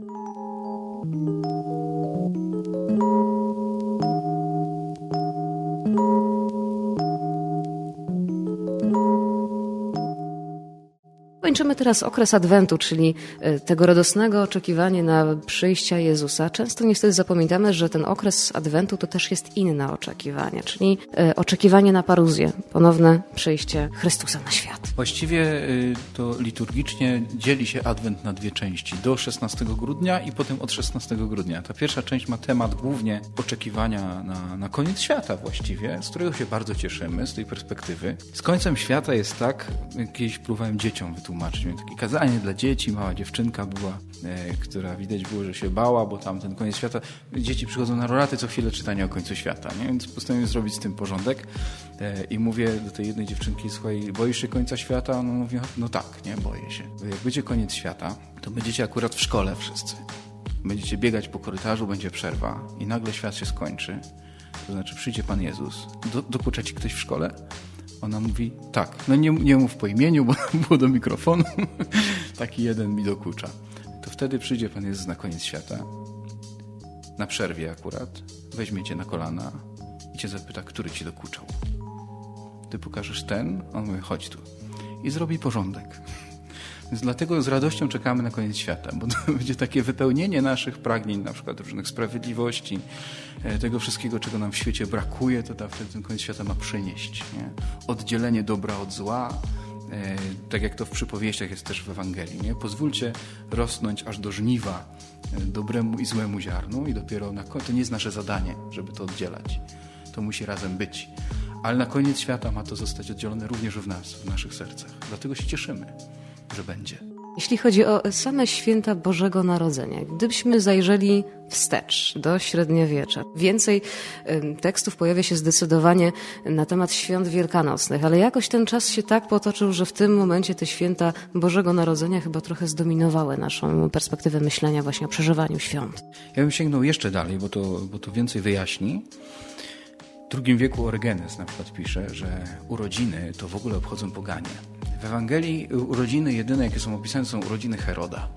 Thank you. Kończymy teraz okres Adwentu, czyli e, tego radosnego oczekiwania na przyjścia Jezusa. Często niestety zapominamy, że ten okres Adwentu to też jest inne oczekiwanie, czyli e, oczekiwanie na paruzję, ponowne przyjście Chrystusa na świat. Właściwie y, to liturgicznie dzieli się Adwent na dwie części. Do 16 grudnia i potem od 16 grudnia. Ta pierwsza część ma temat głównie oczekiwania na, na koniec świata właściwie, z którego się bardzo cieszymy z tej perspektywy. Z końcem świata jest tak, kiedyś próbowałem dzieciom wytłumaczyć, tłumaczyć. Miałem takie kazanie dla dzieci, mała dziewczynka była, e, która widać było, że się bała, bo tam ten koniec świata. Dzieci przychodzą na roraty co chwilę czytania o końcu świata, nie? więc postanowiłem zrobić z tym porządek e, i mówię do tej jednej dziewczynki, słuchaj, boisz się końca świata? Ona mówi, no tak, nie, boję się. Jak będzie koniec świata, to będziecie akurat w szkole wszyscy. Będziecie biegać po korytarzu, będzie przerwa i nagle świat się skończy. To znaczy przyjdzie Pan Jezus. Do, dokucza ci ktoś w szkole? Ona mówi, tak, no nie, nie mów po imieniu, bo było do mikrofonu. Taki jeden mi dokucza. To wtedy przyjdzie Pan Jezus na koniec świata, na przerwie akurat, weźmie cię na kolana i cię zapyta, który ci dokuczał. Ty pokażesz ten, on mówi, chodź tu. I zrobi porządek. Więc dlatego z radością czekamy na koniec świata, bo to będzie takie wypełnienie naszych pragnień, na przykład różnych sprawiedliwości, e, tego wszystkiego, czego nam w świecie brakuje, to ta, wtedy ten koniec świata ma przynieść. Nie? Oddzielenie dobra od zła, e, tak jak to w przypowieściach jest też w Ewangelii. Nie? Pozwólcie rosnąć aż do żniwa e, dobremu i złemu ziarnu i dopiero na koniec, to nie jest nasze zadanie, żeby to oddzielać. To musi razem być. Ale na koniec świata ma to zostać oddzielone również w nas, w naszych sercach. Dlatego się cieszymy że będzie. Jeśli chodzi o same święta Bożego Narodzenia, gdybyśmy zajrzeli wstecz do średniowiecza, więcej tekstów pojawia się zdecydowanie na temat świąt wielkanocnych, ale jakoś ten czas się tak potoczył, że w tym momencie te święta Bożego Narodzenia chyba trochę zdominowały naszą perspektywę myślenia właśnie o przeżywaniu świąt. Ja bym sięgnął jeszcze dalej, bo to, bo to więcej wyjaśni. W II wieku Orygenes na przykład pisze, że urodziny to w ogóle obchodzą poganie. W Ewangelii urodziny jedyne, jakie są opisane, są urodziny Heroda.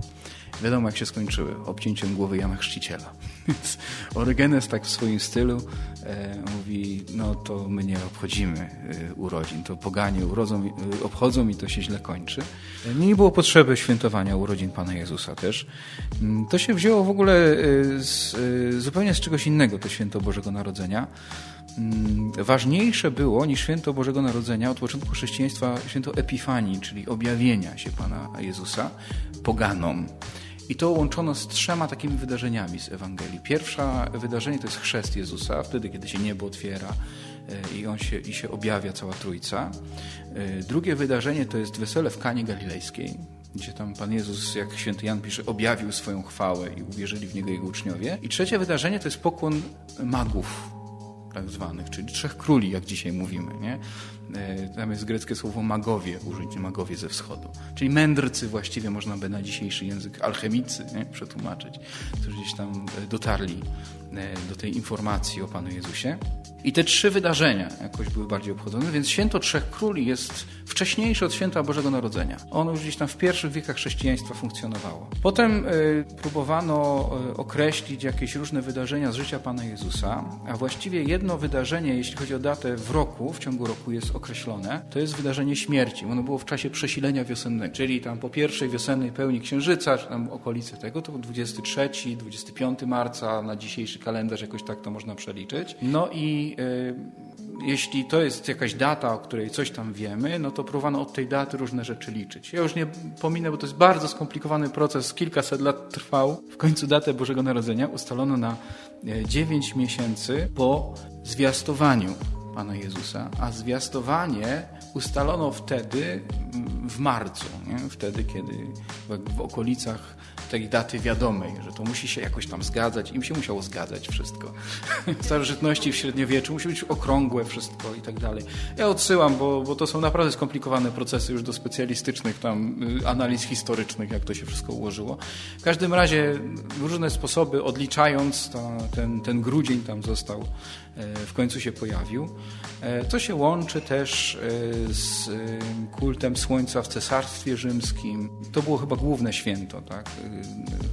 Wiadomo, jak się skończyły, obcięciem głowy Jana Chrzciciela. Więc Orygenes tak w swoim stylu e, mówi, no to my nie obchodzimy e, urodzin, to poganie urodzą, e, obchodzą i to się źle kończy. E, nie było potrzeby świętowania urodzin Pana Jezusa też. Mm, to się wzięło w ogóle z, zupełnie z czegoś innego, to święto Bożego Narodzenia. Mm, ważniejsze było niż święto Bożego Narodzenia od początku chrześcijaństwa święto Epifanii, czyli objawienia się Pana Jezusa poganom. I to łączono z trzema takimi wydarzeniami z Ewangelii. Pierwsze wydarzenie to jest chrzest Jezusa, wtedy kiedy się niebo otwiera e, i on się, i się objawia cała Trójca. E, drugie wydarzenie to jest wesele w Kanie Galilejskiej, gdzie tam Pan Jezus, jak święty Jan pisze, objawił swoją chwałę i uwierzyli w Niego Jego uczniowie. I trzecie wydarzenie to jest pokłon magów tak zwanych, czyli trzech króli, jak dzisiaj mówimy. Nie? E, tam jest greckie słowo magowie, użycie magowie ze wschodu. Czyli mędrcy właściwie można by na dzisiejszy język alchemicy nie? przetłumaczyć, którzy gdzieś tam e, dotarli e, do tej informacji o Panu Jezusie. I te trzy wydarzenia jakoś były bardziej obchodzone, więc święto Trzech Króli jest wcześniejsze od święta Bożego Narodzenia. Ono już gdzieś tam w pierwszych wiekach chrześcijaństwa funkcjonowało. Potem y, próbowano y, określić jakieś różne wydarzenia z życia Pana Jezusa, a właściwie jedno wydarzenie, jeśli chodzi o datę w roku, w ciągu roku jest określone, to jest wydarzenie śmierci. Ono było w czasie przesilenia wiosennego, czyli tam po pierwszej wiosennej pełni księżyca, czy tam okolice tego, to 23, 25 marca na dzisiejszy kalendarz jakoś tak to można przeliczyć. No i Y, jeśli to jest jakaś data, o której coś tam wiemy, no to próbowano od tej daty różne rzeczy liczyć. Ja już nie pominę, bo to jest bardzo skomplikowany proces, kilkaset lat trwał. W końcu datę Bożego Narodzenia ustalono na 9 e, miesięcy po zwiastowaniu Pana Jezusa, a zwiastowanie ustalono wtedy w marcu, nie? wtedy kiedy w okolicach tej daty wiadomej, że to musi się jakoś tam zgadzać. Im się musiało zgadzać wszystko. W starożytności, w średniowieczu musi być okrągłe wszystko i tak dalej. Ja odsyłam, bo, bo to są naprawdę skomplikowane procesy już do specjalistycznych tam y, analiz historycznych, jak to się wszystko ułożyło. W każdym razie różne sposoby, odliczając, to, ten, ten grudzień tam został, w końcu się pojawił. E, to się łączy też e, z kultem Słońca w Cesarstwie Rzymskim. To było chyba główne święto, tak?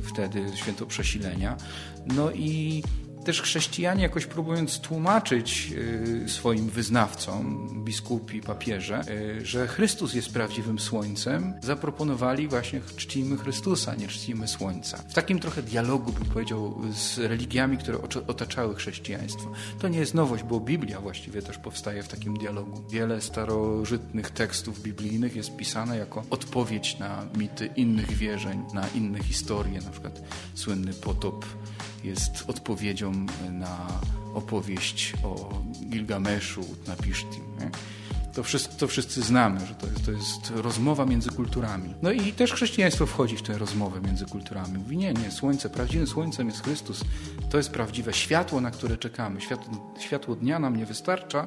wtedy, święto przesilenia. No i też chrześcijanie jakoś próbując tłumaczyć y, swoim wyznawcom, biskupi, papieże, y, że Chrystus jest prawdziwym słońcem, zaproponowali właśnie czcimy Chrystusa, nie czcimy słońca. W takim trochę dialogu, bym powiedział, z religiami, które otaczały chrześcijaństwo. To nie jest nowość, bo Biblia właściwie też powstaje w takim dialogu. Wiele starożytnych tekstów biblijnych jest pisane jako odpowiedź na mity innych wierzeń, na inne historie, na przykład słynny potop jest odpowiedzią na opowieść o Gilgameszu, na Pisztim. Nie? To, wszyscy, to wszyscy znamy, że to jest, to jest rozmowa między kulturami. No i też chrześcijaństwo wchodzi w tę rozmowę między kulturami. Mówi, nie, nie, słońce, prawdziwym słońcem jest Chrystus. To jest prawdziwe światło, na które czekamy. Światło, światło dnia nam nie wystarcza,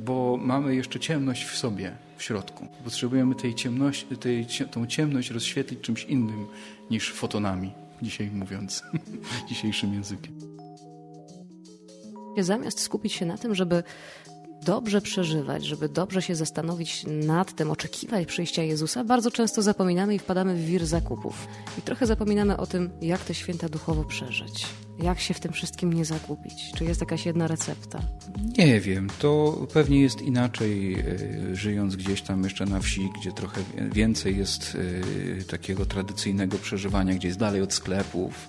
bo mamy jeszcze ciemność w sobie, w środku. Potrzebujemy tej ciemności, tej, tą ciemność rozświetlić czymś innym niż fotonami dzisiaj mówiąc dzisiejszym językiem. Zamiast skupić się na tym, żeby dobrze przeżywać, żeby dobrze się zastanowić nad tym, oczekiwać przyjścia Jezusa, bardzo często zapominamy i wpadamy w wir zakupów. I trochę zapominamy o tym, jak te święta duchowo przeżyć. Jak się w tym wszystkim nie zagubić? Czy jest jakaś jedna recepta? Nie wiem. To pewnie jest inaczej, e, żyjąc gdzieś tam jeszcze na wsi, gdzie trochę więcej jest e, takiego tradycyjnego przeżywania, gdzie jest dalej od sklepów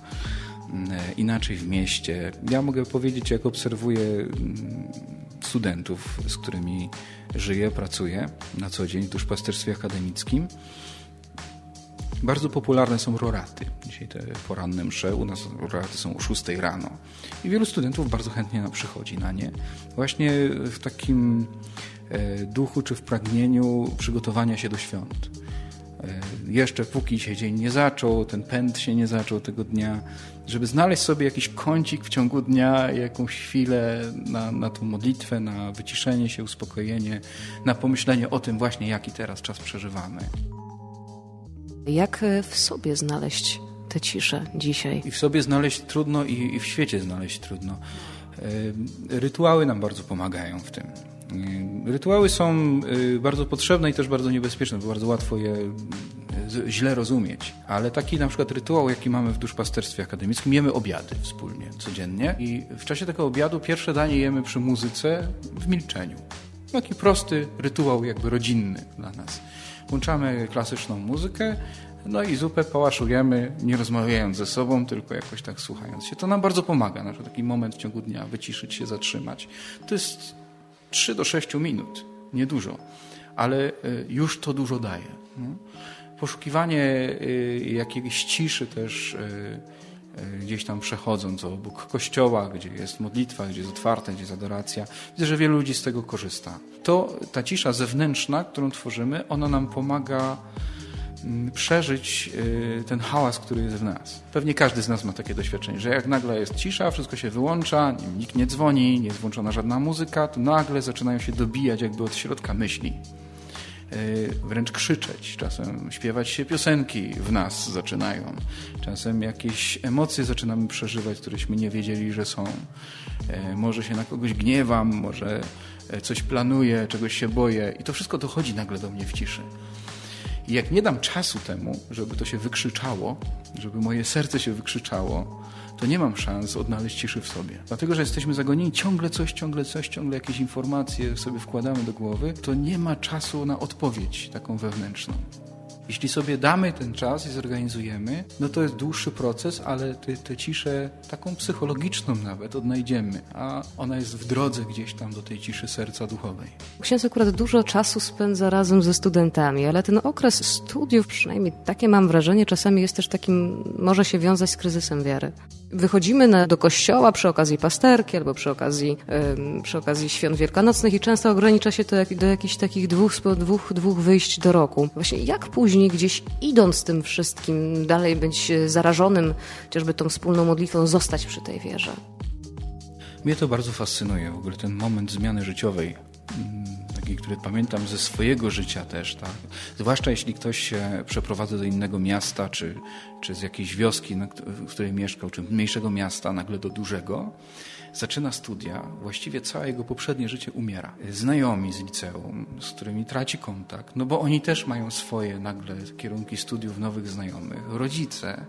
e, inaczej w mieście. Ja mogę powiedzieć, jak obserwuję studentów, z którymi żyję, pracuję na co dzień w duszpasterstwie akademickim. Bardzo popularne są roraty. Dzisiaj te poranne msze, u nas roraty są o 6 rano. I wielu studentów bardzo chętnie przychodzi na nie. Właśnie w takim e, duchu czy w pragnieniu przygotowania się do świąt. E, jeszcze póki się dzień nie zaczął, ten pęd się nie zaczął tego dnia, żeby znaleźć sobie jakiś kącik w ciągu dnia, jakąś chwilę na, na tą modlitwę, na wyciszenie się, uspokojenie, na pomyślenie o tym właśnie, jaki teraz czas przeżywamy. Jak e, w sobie znaleźć tę ciszę dzisiaj? I w sobie znaleźć trudno, i, i w świecie znaleźć trudno. E, rytuały nam bardzo pomagają w tym. E, rytuały są bardzo potrzebne i też bardzo niebezpieczne, bo bardzo łatwo je źle rozumieć. Ale taki na przykład rytuał, jaki mamy w duszpasterstwie akademickim, jemy obiady wspólnie, codziennie i w czasie tego obiadu pierwsze danie jemy przy muzyce w milczeniu. Taki prosty rytuał jakby rodzinny dla nas. Włączamy klasyczną muzykę, no i zupę pałaszujemy, nie rozmawiając ze sobą, tylko jakoś tak słuchając się. To nam bardzo pomaga, na taki moment w ciągu dnia, wyciszyć się, zatrzymać. To jest 3 do 6 minut, niedużo, ale e, już to dużo daje. No. Poszukiwanie e, jakiejś ciszy też e, gdzieś tam przechodząc obok kościoła, gdzie jest modlitwa, gdzie jest otwarte, gdzie jest adoracja. Widzę, że wielu ludzi z tego korzysta. To ta cisza zewnętrzna, którą tworzymy, ona nam pomaga przeżyć y, ten hałas, który jest w nas. Pewnie każdy z nas ma takie doświadczenie, że jak nagle jest cisza, wszystko się wyłącza, nikt nie dzwoni, nie jest włączona żadna muzyka, to nagle zaczynają się dobijać jakby od środka myśli. Y, wręcz krzyczeć, czasem śpiewać się piosenki w nas zaczynają, czasem jakieś emocje zaczynamy przeżywać, któreśmy nie wiedzieli, że są. Y, może się na kogoś gniewam, może coś planuję, czegoś się boję i to wszystko dochodzi nagle do mnie w ciszy. I jak nie dam czasu temu, żeby to się wykrzyczało, żeby moje serce się wykrzyczało, to nie mam szans odnaleźć ciszy w sobie. Dlatego, że jesteśmy zagonieni ciągle coś, ciągle coś, ciągle jakieś informacje sobie wkładamy do głowy, to nie ma czasu na odpowiedź taką wewnętrzną. Jeśli sobie damy ten czas i zorganizujemy, no to jest dłuższy proces, ale tę ciszę, taką psychologiczną nawet, odnajdziemy, a ona jest w drodze gdzieś tam do tej ciszy serca duchowej. Ksiądz akurat dużo czasu spędza razem ze studentami, ale ten okres studiów, przynajmniej takie mam wrażenie, czasami jest też takim, może się wiązać z kryzysem wiary. Wychodzimy na, do kościoła przy okazji pasterki albo przy okazji, ym, przy okazji świąt wielkanocnych i często ogranicza się to jak, do jakichś takich dwóch, dwóch, dwóch wyjść do roku. Właśnie jak później gdzieś idąc tym wszystkim dalej być zarażonym chociażby tą wspólną modlitwą, zostać przy tej wierze? Mnie to bardzo fascynuje, w ogóle ten moment zmiany życiowej taki, który pamiętam ze swojego życia też, tak? Zwłaszcza jeśli ktoś się przeprowadza do innego miasta, czy, czy z jakiejś wioski, w której mieszkał, czy mniejszego miasta, nagle do dużego, zaczyna studia, właściwie całe jego poprzednie życie umiera. Znajomi z liceum, z którymi traci kontakt, no bo oni też mają swoje nagle kierunki studiów nowych znajomych, rodzice,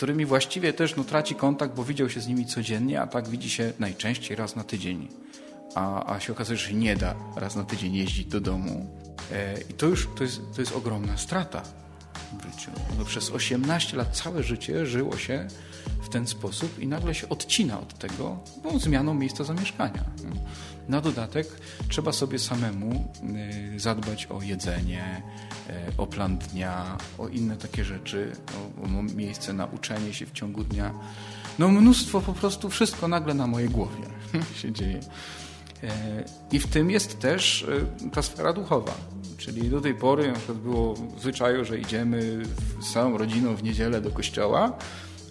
którymi właściwie też no, traci kontakt, bo widział się z nimi codziennie, a tak widzi się najczęściej raz na tydzień. A, a się okazuje, że nie da raz na tydzień jeździć do domu. E, I to już to jest, to jest ogromna strata w życiu. No, przez 18 lat całe życie żyło się w ten sposób i nagle się odcina od tego no, zmianą miejsca zamieszkania. Na dodatek trzeba sobie samemu y, zadbać o jedzenie, y, o plan dnia, o inne takie rzeczy, o, o miejsce na uczenie się w ciągu dnia. No mnóstwo po prostu, wszystko nagle na mojej głowie się dzieje. E, I w tym jest też y, ta sfera duchowa. Czyli do tej pory na przykład było w zwyczaju, że idziemy z całą rodziną w niedzielę do kościoła,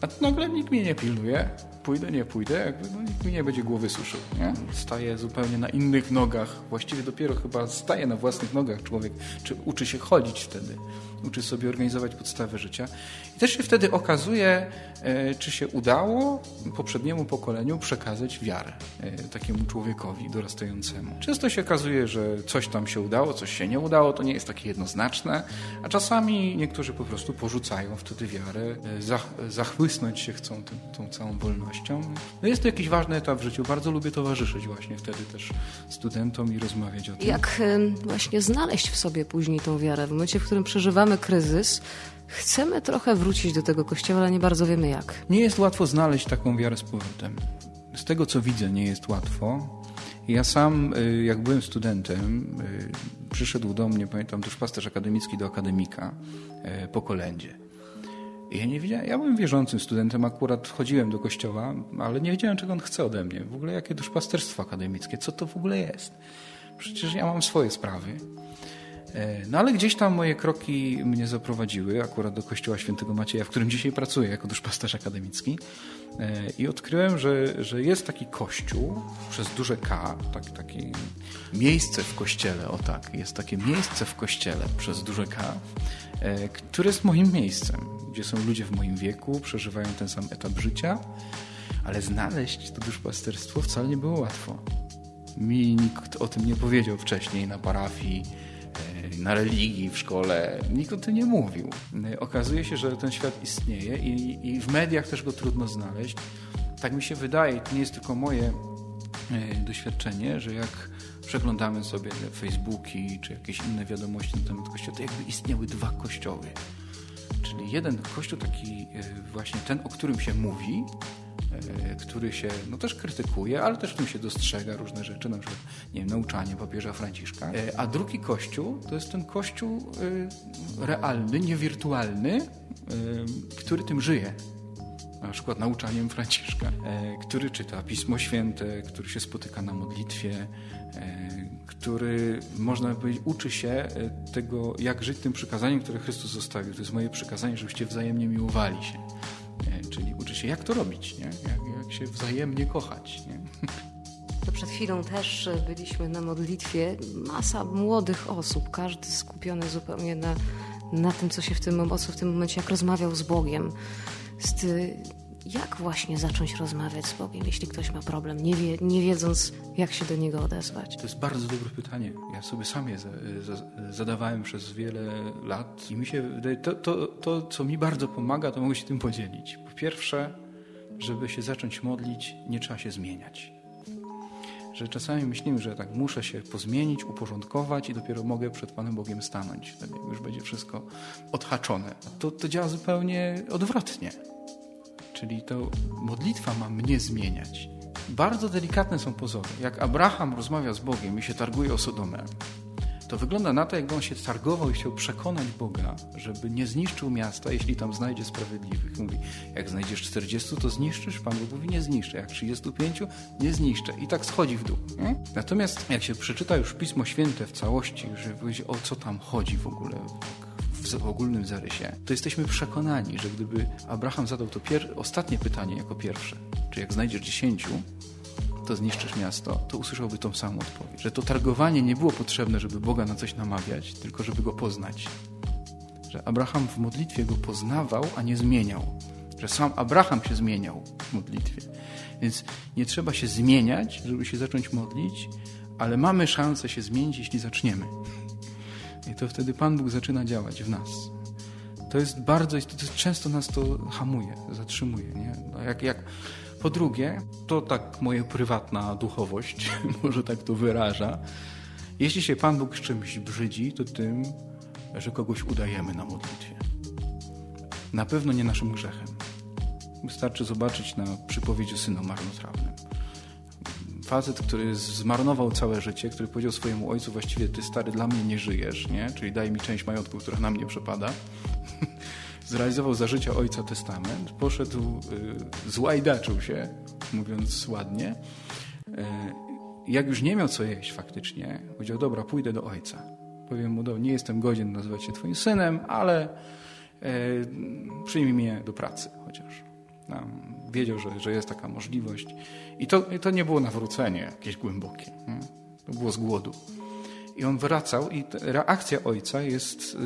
a nagle nikt mnie nie pilnuje. Pójdę, nie pójdę, jakby no, nikt mi nie będzie głowy suszył. Nie? Staję zupełnie na innych nogach. Właściwie dopiero chyba staje na własnych nogach człowiek, czy uczy się chodzić wtedy uczy sobie organizować podstawy życia. I też się wtedy okazuje, e, czy się udało poprzedniemu pokoleniu przekazać wiarę e, takiemu człowiekowi dorastającemu. Często się okazuje, że coś tam się udało, coś się nie udało, to nie jest takie jednoznaczne, a czasami niektórzy po prostu porzucają wtedy wiarę, e, zachłysnąć się chcą tą, tą całą wolnością. No jest to jakiś ważny etap w życiu. Bardzo lubię towarzyszyć właśnie wtedy też studentom i rozmawiać o tym. Jak właśnie znaleźć w sobie później tą wiarę w momencie, w którym przeżywamy kryzys, chcemy trochę wrócić do tego kościoła, ale nie bardzo wiemy jak. Nie jest łatwo znaleźć taką wiarę z powrotem. Z tego co widzę, nie jest łatwo. Ja sam, y, jak byłem studentem, y, przyszedł do mnie, pamiętam, pasterz akademicki do akademika y, po kolędzie. Ja nie wiedziałem, ja byłem wierzącym studentem, akurat chodziłem do kościoła, ale nie wiedziałem, czego on chce ode mnie. W ogóle jakie duszpasterstwo akademickie, co to w ogóle jest? Przecież ja mam swoje sprawy. E, no ale gdzieś tam moje kroki mnie zaprowadziły, akurat do Kościoła Świętego Macieja, w którym dzisiaj pracuję jako duszpasterz akademicki. E, I odkryłem, że, że jest taki kościół przez duże K, tak, takie miejsce w kościele, o tak, jest takie miejsce w kościele przez duże K, e, które jest moim miejscem, gdzie są ludzie w moim wieku, przeżywają ten sam etap życia, ale znaleźć to duszpasterstwo wcale nie było łatwo. Mi nikt o tym nie powiedział wcześniej na parafii, na religii w szkole. Nikt o tym nie mówił. Okazuje się, że ten świat istnieje i, i w mediach też go trudno znaleźć. Tak mi się wydaje, to nie jest tylko moje e, doświadczenie, że jak przeglądamy sobie Facebooki czy jakieś inne wiadomości na temat Kościoła, to jakby istniały dwa kościoły. Czyli jeden kościół taki e, właśnie ten, o którym się mówi, E, który się no, też krytykuje, ale też w tym się dostrzega różne rzeczy, na przykład nie wiem, nauczanie papieża Franciszka. E, a drugi kościół to jest ten kościół realny, niewirtualny, który tym żyje na przykład nauczaniem Franciszka, który czyta Pismo Święte, który się spotyka na modlitwie, który, można powiedzieć, uczy się tego, jak żyć tym przykazaniem, które Chrystus zostawił. To jest moje przykazanie, żebyście wzajemnie miłowali się czyli uczy się, jak to robić, nie? Jak, jak się wzajemnie kochać. Nie? To przed chwilą też byliśmy na modlitwie. Masa młodych osób, każdy skupiony zupełnie na, na tym, co się w tym, co w tym momencie, jak rozmawiał z Bogiem. Z, jak właśnie zacząć rozmawiać z Bogiem, jeśli ktoś ma problem, nie, wie, nie wiedząc, jak się do niego odezwać? To jest bardzo dobre pytanie. Ja sobie sam je zadawałem przez wiele lat i mi się wydaje, to, to, to, co mi bardzo pomaga, to mogę się tym podzielić. Po pierwsze, żeby się zacząć modlić, nie trzeba się zmieniać. Że czasami myślimy, że tak muszę się pozmienić, uporządkować i dopiero mogę przed Panem Bogiem stanąć. Wtedy już będzie wszystko odhaczone. To, to działa zupełnie odwrotnie. Czyli to modlitwa ma mnie zmieniać. Bardzo delikatne są pozory. Jak Abraham rozmawia z Bogiem i się targuje o Sodomę, to wygląda na to, jakby on się targował i chciał przekonać Boga, żeby nie zniszczył miasta, jeśli tam znajdzie sprawiedliwych. Mówi, jak znajdziesz 40, to zniszczysz? Pan Bóg mówi, nie zniszczę. Jak 35, nie zniszczę. I tak schodzi w dół. Nie? Natomiast jak się przeczyta już Pismo Święte w całości, żeby powiedzieć, o co tam chodzi w ogóle, w ogólnym zarysie, to jesteśmy przekonani, że gdyby Abraham zadał to ostatnie pytanie jako pierwsze, czy jak znajdziesz dziesięciu, to zniszczysz miasto, to usłyszałby tą samą odpowiedź. Że to targowanie nie było potrzebne, żeby Boga na coś namawiać, tylko żeby go poznać. Że Abraham w modlitwie go poznawał, a nie zmieniał. Że sam Abraham się zmieniał w modlitwie. Więc nie trzeba się zmieniać, żeby się zacząć modlić, ale mamy szansę się zmienić, jeśli zaczniemy. I to wtedy Pan Bóg zaczyna działać w nas. To jest bardzo, to często nas to hamuje, zatrzymuje. Nie? No jak, jak, po drugie, to tak moja prywatna duchowość, może tak to wyraża, jeśli się Pan Bóg z czymś brzydzi, to tym, że kogoś udajemy na modlitwie. Na pewno nie naszym grzechem. Wystarczy zobaczyć na przypowiedzi synu marnotrawnym. Facet, który zmarnował całe życie, który powiedział swojemu ojcu właściwie ty stary dla mnie nie żyjesz, nie? czyli daj mi część majątku, która na mnie przepada. Zrealizował za życia ojca testament, poszedł, y, złajdaczył się, mówiąc ładnie. Y, jak już nie miał co jeść faktycznie, powiedział, dobra, pójdę do ojca. Powiem mu, nie jestem godzien nazywać się twoim synem, ale e, przyjmij mnie do pracy chociaż. No, wiedział, że, że jest taka możliwość. I to, to nie było nawrócenie jakieś głębokie. Nie? To było z głodu. I on wracał i reakcja ojca jest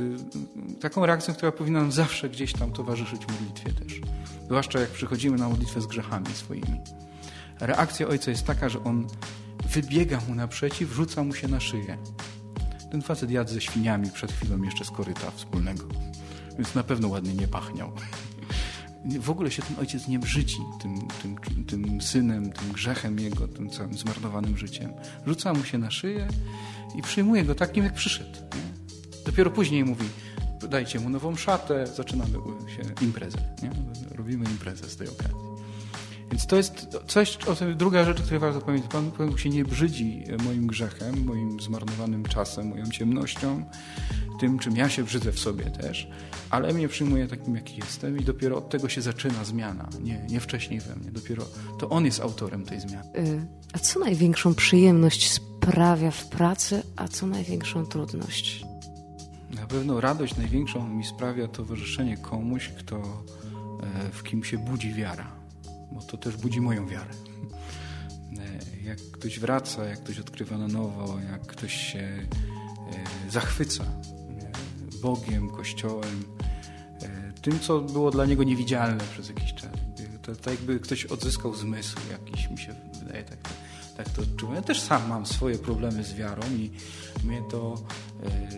y, taką reakcją, która powinna nam zawsze gdzieś tam towarzyszyć modlitwie też. Zwłaszcza jak przychodzimy na modlitwę z grzechami swoimi. Reakcja ojca jest taka, że on wybiega mu naprzeciw, rzuca mu się na szyję. Ten facet jadł ze świniami przed chwilą jeszcze z koryta wspólnego, więc na pewno ładnie nie pachniał. W ogóle się ten ojciec nie brzydzi tym, tym, tym synem, tym grzechem jego, tym całym zmarnowanym życiem. Rzuca mu się na szyję i przyjmuje go takim, jak przyszedł. Dopiero później mówi, dajcie mu nową szatę, zaczynamy się imprezę. Nie? Robimy imprezę z tej okazji. Więc to jest coś, o druga rzecz, której warto pamiętać. Pan, Pan Bóg się nie brzydzi moim grzechem, moim zmarnowanym czasem, moją ciemnością, tym, czym ja się brzydzę w sobie też, ale mnie przyjmuje takim, jaki jestem i dopiero od tego się zaczyna zmiana, nie, nie wcześniej we mnie. Dopiero to On jest autorem tej zmiany. Y, a co największą przyjemność sprawia w pracy, a co największą trudność? Na pewno radość największą mi sprawia towarzyszenie komuś, kto e, w kim się budzi wiara bo to też budzi moją wiarę. E, jak ktoś wraca, jak ktoś odkrywa na nowo, jak ktoś się e, zachwyca Bogiem, Kościołem, tym, co było dla niego niewidzialne przez jakiś czas. To, to jakby ktoś odzyskał zmysł jakiś, mi się wydaje, tak, tak to odczuwam. Ja też sam mam swoje problemy z wiarą i mnie to,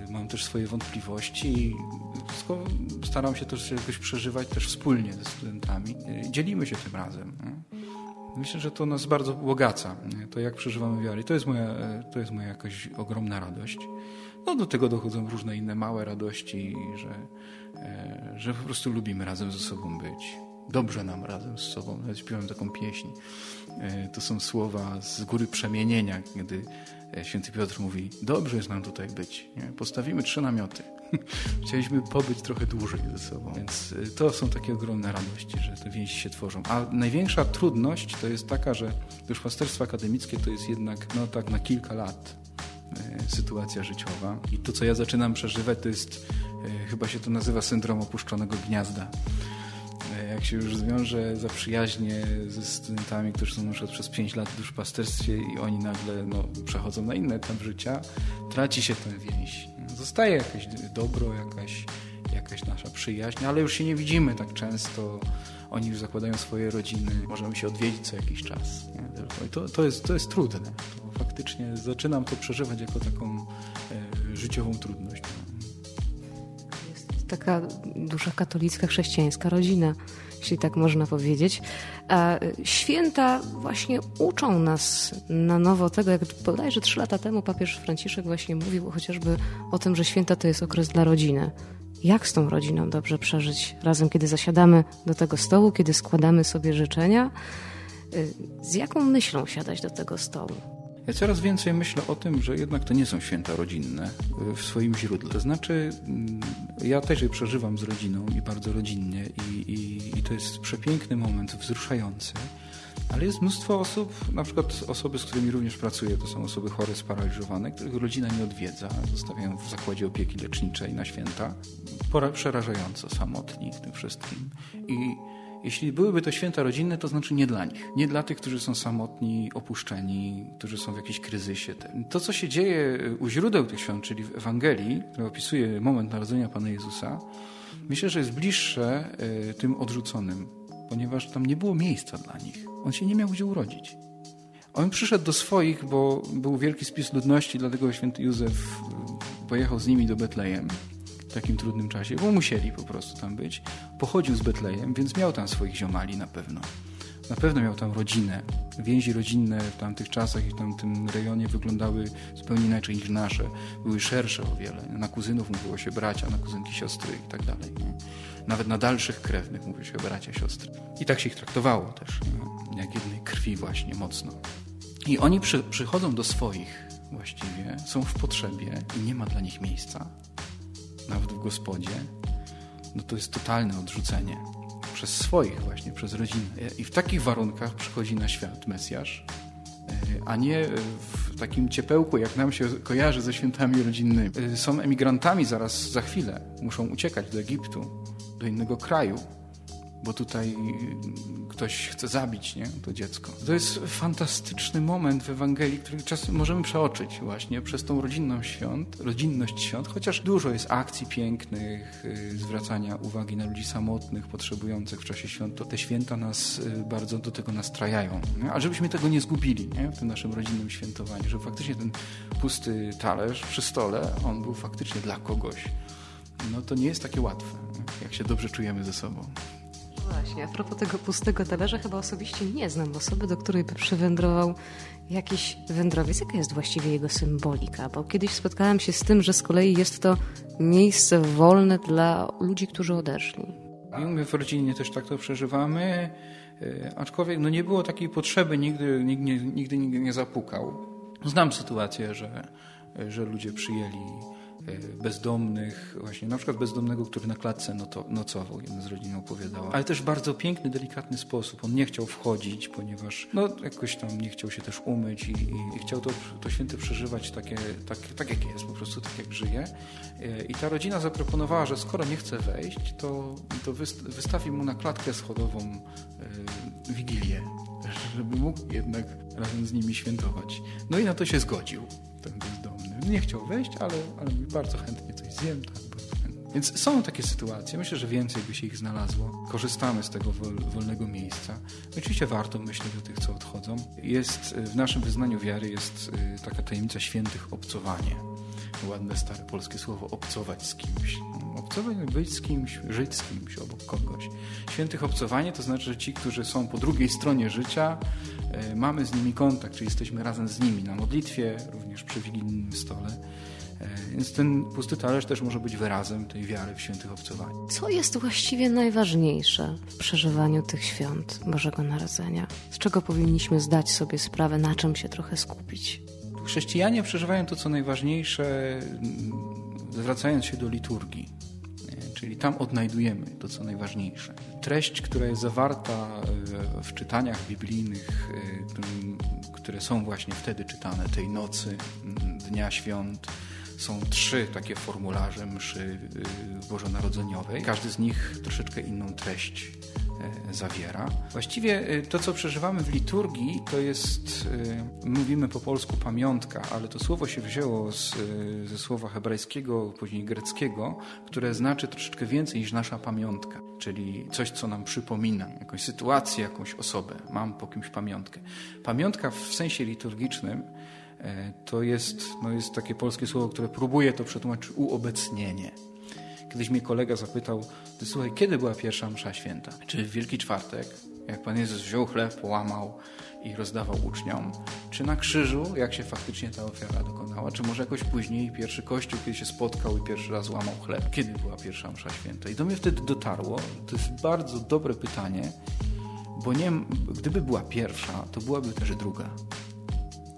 mam też swoje wątpliwości i staram się też jakoś przeżywać też wspólnie ze studentami. Dzielimy się tym razem. Myślę, że to nas bardzo bogaca, to jak przeżywamy wiarę. I to jest moja, to jest moja jakaś ogromna radość. No do tego dochodzą różne inne małe radości, że, e, że po prostu lubimy razem ze sobą być. Dobrze nam razem z sobą. Nawet śpiewam taką pieśń. E, to są słowa z góry przemienienia, kiedy e, święty Piotr mówi, dobrze jest nam tutaj być. Nie? Postawimy trzy namioty. Chcieliśmy pobyć trochę dłużej ze sobą, więc y, to są takie ogromne radości, że te więzi się tworzą. A największa trudność to jest taka, że duszpasterstwo akademickie to jest jednak no tak na kilka lat sytuacja życiowa. I to, co ja zaczynam przeżywać, to jest, chyba się to nazywa syndrom opuszczonego gniazda jak się już zwiąże zaprzyjaźnie ze studentami, którzy są na przykład przez 5 lat w duszpasterstwie i oni nagle no, przechodzą na inny etap życia, traci się tę więź. Zostaje jakieś dobro, jakaś, jakaś nasza przyjaźń, ale już się nie widzimy tak często. Oni już zakładają swoje rodziny, możemy się odwiedzić co jakiś czas. To, to, jest, to jest trudne. Faktycznie zaczynam to przeżywać jako taką e, życiową trudność taka dusza katolicka, chrześcijańska rodzina, jeśli tak można powiedzieć. A święta właśnie uczą nas na nowo tego, jak bodajże trzy lata temu papież Franciszek właśnie mówił chociażby o tym, że święta to jest okres dla rodziny. Jak z tą rodziną dobrze przeżyć razem, kiedy zasiadamy do tego stołu, kiedy składamy sobie życzenia? Z jaką myślą siadać do tego stołu? Ja coraz więcej myślę o tym, że jednak to nie są święta rodzinne w swoim źródle. To znaczy, mm, ja też je przeżywam z rodziną i bardzo rodzinnie i, i, i to jest przepiękny moment, wzruszający. Ale jest mnóstwo osób, na przykład osoby, z którymi również pracuję, to są osoby chore, sparaliżowane, których rodzina nie odwiedza, zostawiają w zakładzie opieki leczniczej na święta. Przerażająco samotni w tym wszystkim. I jeśli byłyby to święta rodzinne, to znaczy nie dla nich. Nie dla tych, którzy są samotni, opuszczeni, którzy są w jakimś kryzysie. To, co się dzieje u źródeł tych świąt, czyli w Ewangelii, która opisuje moment narodzenia Pana Jezusa, myślę, że jest bliższe e, tym odrzuconym, ponieważ tam nie było miejsca dla nich. On się nie miał gdzie urodzić. On przyszedł do swoich, bo był wielki spis ludności, dlatego święty Józef pojechał z nimi do Betlejem takim trudnym czasie, bo musieli po prostu tam być. Pochodził z Betlejem, więc miał tam swoich ziomali na pewno. Na pewno miał tam rodzinę. Więzi rodzinne w tamtych czasach i w tamtym rejonie wyglądały zupełnie inaczej niż nasze. Były szersze o wiele. Na kuzynów mówiło się bracia, na kuzynki siostry i tak dalej. Nawet na dalszych krewnych mówiło się bracia, siostry. I tak się ich traktowało też, nie? jak jednej krwi właśnie mocno. I oni przy, przychodzą do swoich właściwie, są w potrzebie i nie ma dla nich miejsca, nawet w gospodzie. No to jest totalne odrzucenie przez swoich właśnie, przez rodzinę. I w takich warunkach przychodzi na świat Mesjasz, e, a nie w takim ciepełku, jak nam się kojarzy ze świętami rodzinnymi. E, są emigrantami zaraz za chwilę, muszą uciekać do Egiptu, do innego kraju, bo tutaj ktoś chce zabić nie? to dziecko. To jest fantastyczny moment w Ewangelii, który czasem możemy przeoczyć właśnie przez tą rodzinną świąt, rodzinność świąt, chociaż dużo jest akcji pięknych, y, zwracania uwagi na ludzi samotnych, potrzebujących w czasie świąt. To te święta nas y, bardzo do tego nastrajają. Nie? A żebyśmy tego nie zgubili nie? w tym naszym rodzinnym świętowaniu, że faktycznie ten pusty talerz przy stole, on był faktycznie dla kogoś. No to nie jest takie łatwe, jak się dobrze czujemy ze sobą. Właśnie, a propos tego pustego talerza, chyba osobiście nie znam osoby, do której by przywędrował jakiś wędrowiec. Jaka jest właściwie jego symbolika? Bo kiedyś spotkałem się z tym, że z kolei jest to miejsce wolne dla ludzi, którzy odeszli. My w rodzinie też tak to przeżywamy, e, aczkolwiek no nie było takiej potrzeby, nigdy nikt nigdy nikt nie zapukał. Znam sytuację, że, że ludzie przyjęli bezdomnych, właśnie na przykład bezdomnego, który na klatce nocował, jedna z rodzin opowiadała. Ale też bardzo piękny, delikatny sposób. On nie chciał wchodzić, ponieważ no, jakoś tam nie chciał się też umyć i, i, i chciał to, to święte przeżywać takie, tak, tak jak jest, po prostu tak jak żyje. E, I ta rodzina zaproponowała, że skoro nie chce wejść, to, to wystawi mu na klatkę schodową e, wigilię, żeby mógł jednak razem z nimi świętować. No i na to się zgodził ten bezdomny. Nie chciał wejść, ale, ale bardzo chętnie coś zjem. Tak, Więc są takie sytuacje. Myślę, że więcej by się ich znalazło. Korzystamy z tego wolnego miejsca. Oczywiście warto myśleć o tych, co odchodzą. Jest w naszym wyznaniu wiary jest y, taka tajemnica świętych obcowanie. Ładne, stare polskie słowo obcować z kimś. Obcować, być z kimś, żyć z kimś obok kogoś. Świętych obcowanie to znaczy, że ci, którzy są po drugiej stronie życia, E, mamy z nimi kontakt, czyli jesteśmy razem z nimi na modlitwie, również przy wigilijnym stole. E, więc ten pusty talerz też może być wyrazem tej wiary w świętych obcowaniu. Co jest właściwie najważniejsze w przeżywaniu tych świąt Bożego Narodzenia? Z czego powinniśmy zdać sobie sprawę, na czym się trochę skupić? Chrześcijanie przeżywają to, co najważniejsze, zwracając się do liturgii czyli tam odnajdujemy to, co najważniejsze. Treść, która jest zawarta e, w czytaniach biblijnych, e, które są właśnie wtedy czytane, tej nocy, dnia świąt, są trzy takie formularze mszy e, bożonarodzeniowej. Każdy z nich troszeczkę inną treść zawiera. Właściwie e, to, co przeżywamy w liturgii, to jest, e, mówimy po polsku pamiątka, ale to słowo się wzięło z, ze słowa hebrajskiego, później greckiego, które znaczy troszeczkę więcej niż nasza pamiątka, czyli coś, co nam przypomina, jakąś sytuację, jakąś osobę. Mam po kimś pamiątkę. Pamiątka w sensie liturgicznym to jest, no jest takie polskie słowo, które próbuje to przetłumaczyć uobecnienie. Kiedyś mnie kolega zapytał, ty słuchaj, kiedy była pierwsza msza święta? Czy w Wielki Czwartek, jak Pan Jezus wziął chleb, połamał i rozdawał uczniom? Czy na krzyżu, jak się faktycznie ta ofiara dokonała? Czy może jakoś później, pierwszy kościół, kiedy się spotkał i pierwszy raz łamał chleb? Kiedy była pierwsza msza święta? I do mnie wtedy dotarło, to jest bardzo dobre pytanie, bo nie, gdyby była pierwsza, to byłaby też druga.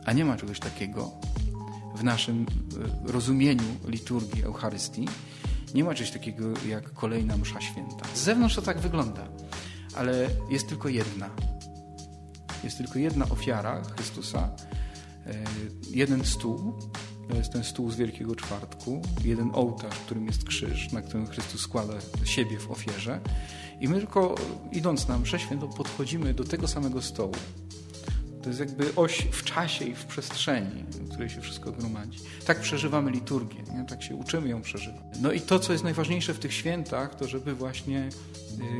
A nie ma czegoś takiego w naszym e, rozumieniu liturgii Eucharystii, nie ma czegoś takiego jak kolejna msza święta. Z zewnątrz to tak wygląda, ale jest tylko jedna. Jest tylko jedna ofiara Chrystusa, e, jeden stół, to jest ten stół z Wielkiego Czwartku, jeden ołtarz, w którym jest krzyż, na którym Chrystus składa siebie w ofierze. I my tylko idąc na mszę świętą podchodzimy do tego samego stołu. To jest jakby oś w czasie i w przestrzeni, w której się wszystko gromadzi. Tak przeżywamy liturgię, nie? tak się uczymy ją przeżywać. No i to, co jest najważniejsze w tych świętach, to żeby właśnie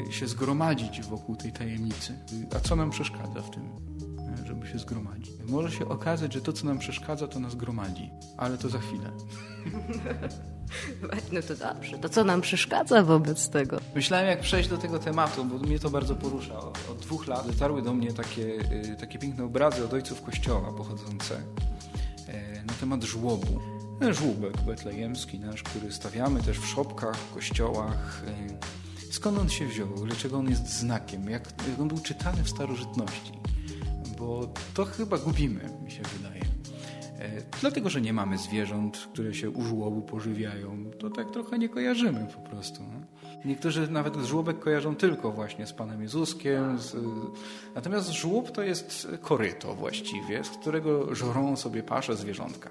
y, się zgromadzić wokół tej tajemnicy. A co nam przeszkadza w tym? Żeby się zgromadzić. Może się okazać, że to, co nam przeszkadza, to nas gromadzi, ale to za chwilę. No to dobrze. To co nam przeszkadza wobec tego? Myślałem, jak przejść do tego tematu, bo mnie to bardzo porusza. Od dwóch lat dotarły do mnie takie, y, takie piękne obrazy od ojców Kościoła pochodzące e, na temat żłobu. Żłóbek betlejemski nasz, który stawiamy też w szopkach, w kościołach. E, skąd on się wziął? Dlaczego on jest znakiem? Jak, jak on był czytany w starożytności? Bo to chyba gubimy, mi się wydaje. E, dlatego, że nie mamy zwierząt, które się u żłobu pożywiają. To tak trochę nie kojarzymy po prostu. No. Niektórzy nawet żłobek kojarzą tylko właśnie z Panem Jezuskiem. Z... Natomiast żłób to jest koryto właściwie, z którego żorą sobie pasze zwierzątka.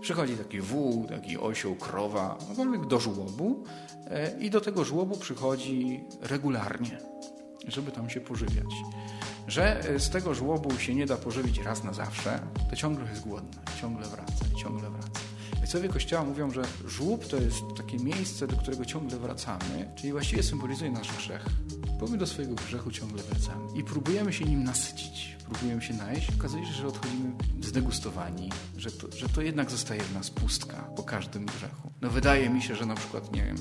Przychodzi taki wół, taki osioł, krowa, cokolwiek do żłobu e, i do tego żłobu przychodzi regularnie, żeby tam się pożywiać że e, z tego żłobu się nie da pożywić raz na zawsze, to ciągle jest głodny, ciągle wraca, ciągle wraca. Ojcowie Kościoła mówią, że żłób to jest takie miejsce, do którego ciągle wracamy, czyli właściwie symbolizuje nasz grzech. Bo my do swojego grzechu ciągle wracamy i próbujemy się nim nasycić, próbujemy się najeść. Okazuje się, że odchodzimy zdegustowani, że to, że to jednak zostaje w nas pustka po każdym grzechu. No wydaje mi się, że na przykład, nie wiem,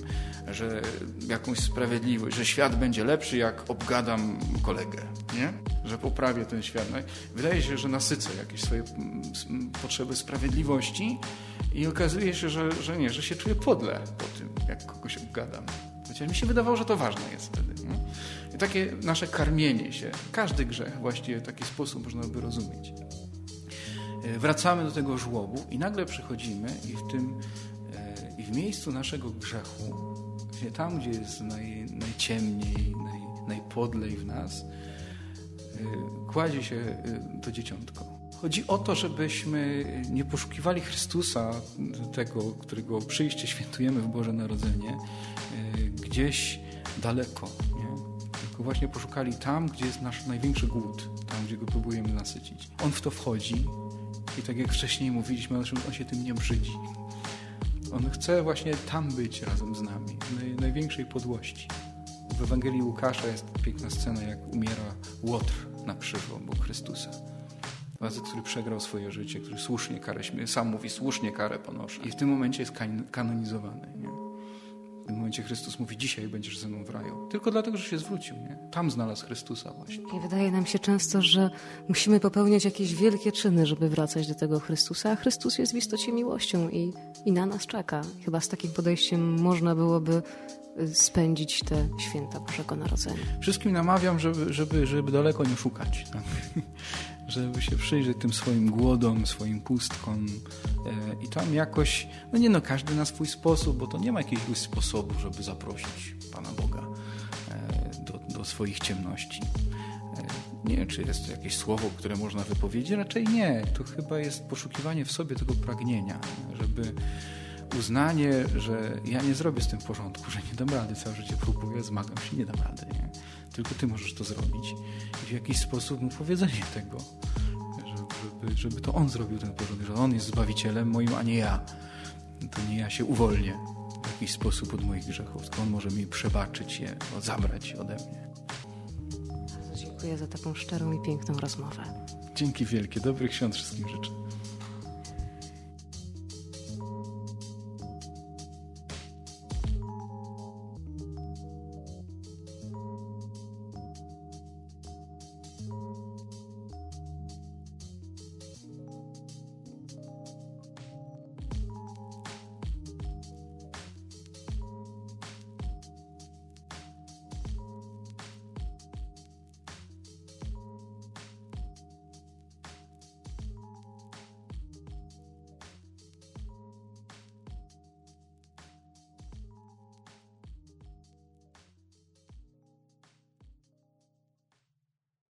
że jakąś sprawiedliwość, że świat będzie lepszy, jak obgadam kolegę, nie? Że poprawię ten świat. No, wydaje się, że nasycę jakieś swoje mm, potrzeby sprawiedliwości i okazuje się, że, że nie, że się czuję podle po tym, jak kogoś obgadam. Chociaż mi się wydawało, że to ważne jest wtedy. Nie? I takie nasze karmienie się, każdy grzech właściwie w taki sposób można by rozumieć. E, wracamy do tego żłobu i nagle przychodzimy i w tym e, i w miejscu naszego grzechu, tam, gdzie jest naj, najciemniej, naj, najpodlej w nas, e, kładzie się to dzieciątko. Chodzi o to, żebyśmy nie poszukiwali Chrystusa, tego, którego przyjście świętujemy w Boże Narodzenie, e, gdzieś daleko. Nie? Tylko właśnie poszukali tam, gdzie jest nasz największy głód, tam, gdzie go próbujemy nasycić. On w to wchodzi i tak jak wcześniej mówiliśmy, on się tym nie brzydzi. On chce właśnie tam być razem z nami, w największej podłości. W Ewangelii Łukasza jest piękna scena, jak umiera Łotr na krzyżu obok Chrystusa. Facet, który przegrał swoje życie, który słusznie karę, sam mówi, słusznie karę ponoszę. I w tym momencie jest kanonizowany. Nie? W tym momencie Chrystus mówi, dzisiaj będziesz ze mną w raju. Tylko dlatego, że się zwrócił. Nie? Tam znalazł Chrystusa właśnie. I wydaje nam się często, że musimy popełniać jakieś wielkie czyny, żeby wracać do tego Chrystusa, a Chrystus jest w istocie miłością i, i na nas czeka. Chyba z takim podejściem można byłoby spędzić te święta Bożego Narodzenia. Wszystkim namawiam, żeby, żeby, żeby daleko nie szukać. Tak? żeby się przyjrzeć tym swoim głodom, swoim pustkom e, i tam jakoś, no nie no, każdy na swój sposób, bo to nie ma jakiegoś sposobu, żeby zaprosić Pana Boga e, do, do swoich ciemności. E, nie wiem, czy jest to jakieś słowo, które można wypowiedzieć, raczej nie. To chyba jest poszukiwanie w sobie tego pragnienia, żeby uznanie, że ja nie zrobię z tym porządku, że nie dam rady, całe życie próbuję, zmagam się, nie dam rady. Nie? Tylko ty możesz to zrobić. I w jakiś sposób mu powiedzenie tego, żeby, żeby to on zrobił ten porządek, że on jest Zbawicielem moim, a nie ja. To nie ja się uwolnię w jakiś sposób od moich grzechów, tylko on może mi przebaczyć je, zabrać ode mnie. Bardzo dziękuję za taką szczerą i piękną rozmowę. Dzięki wielkie. Dobrych świąt wszystkim życzę.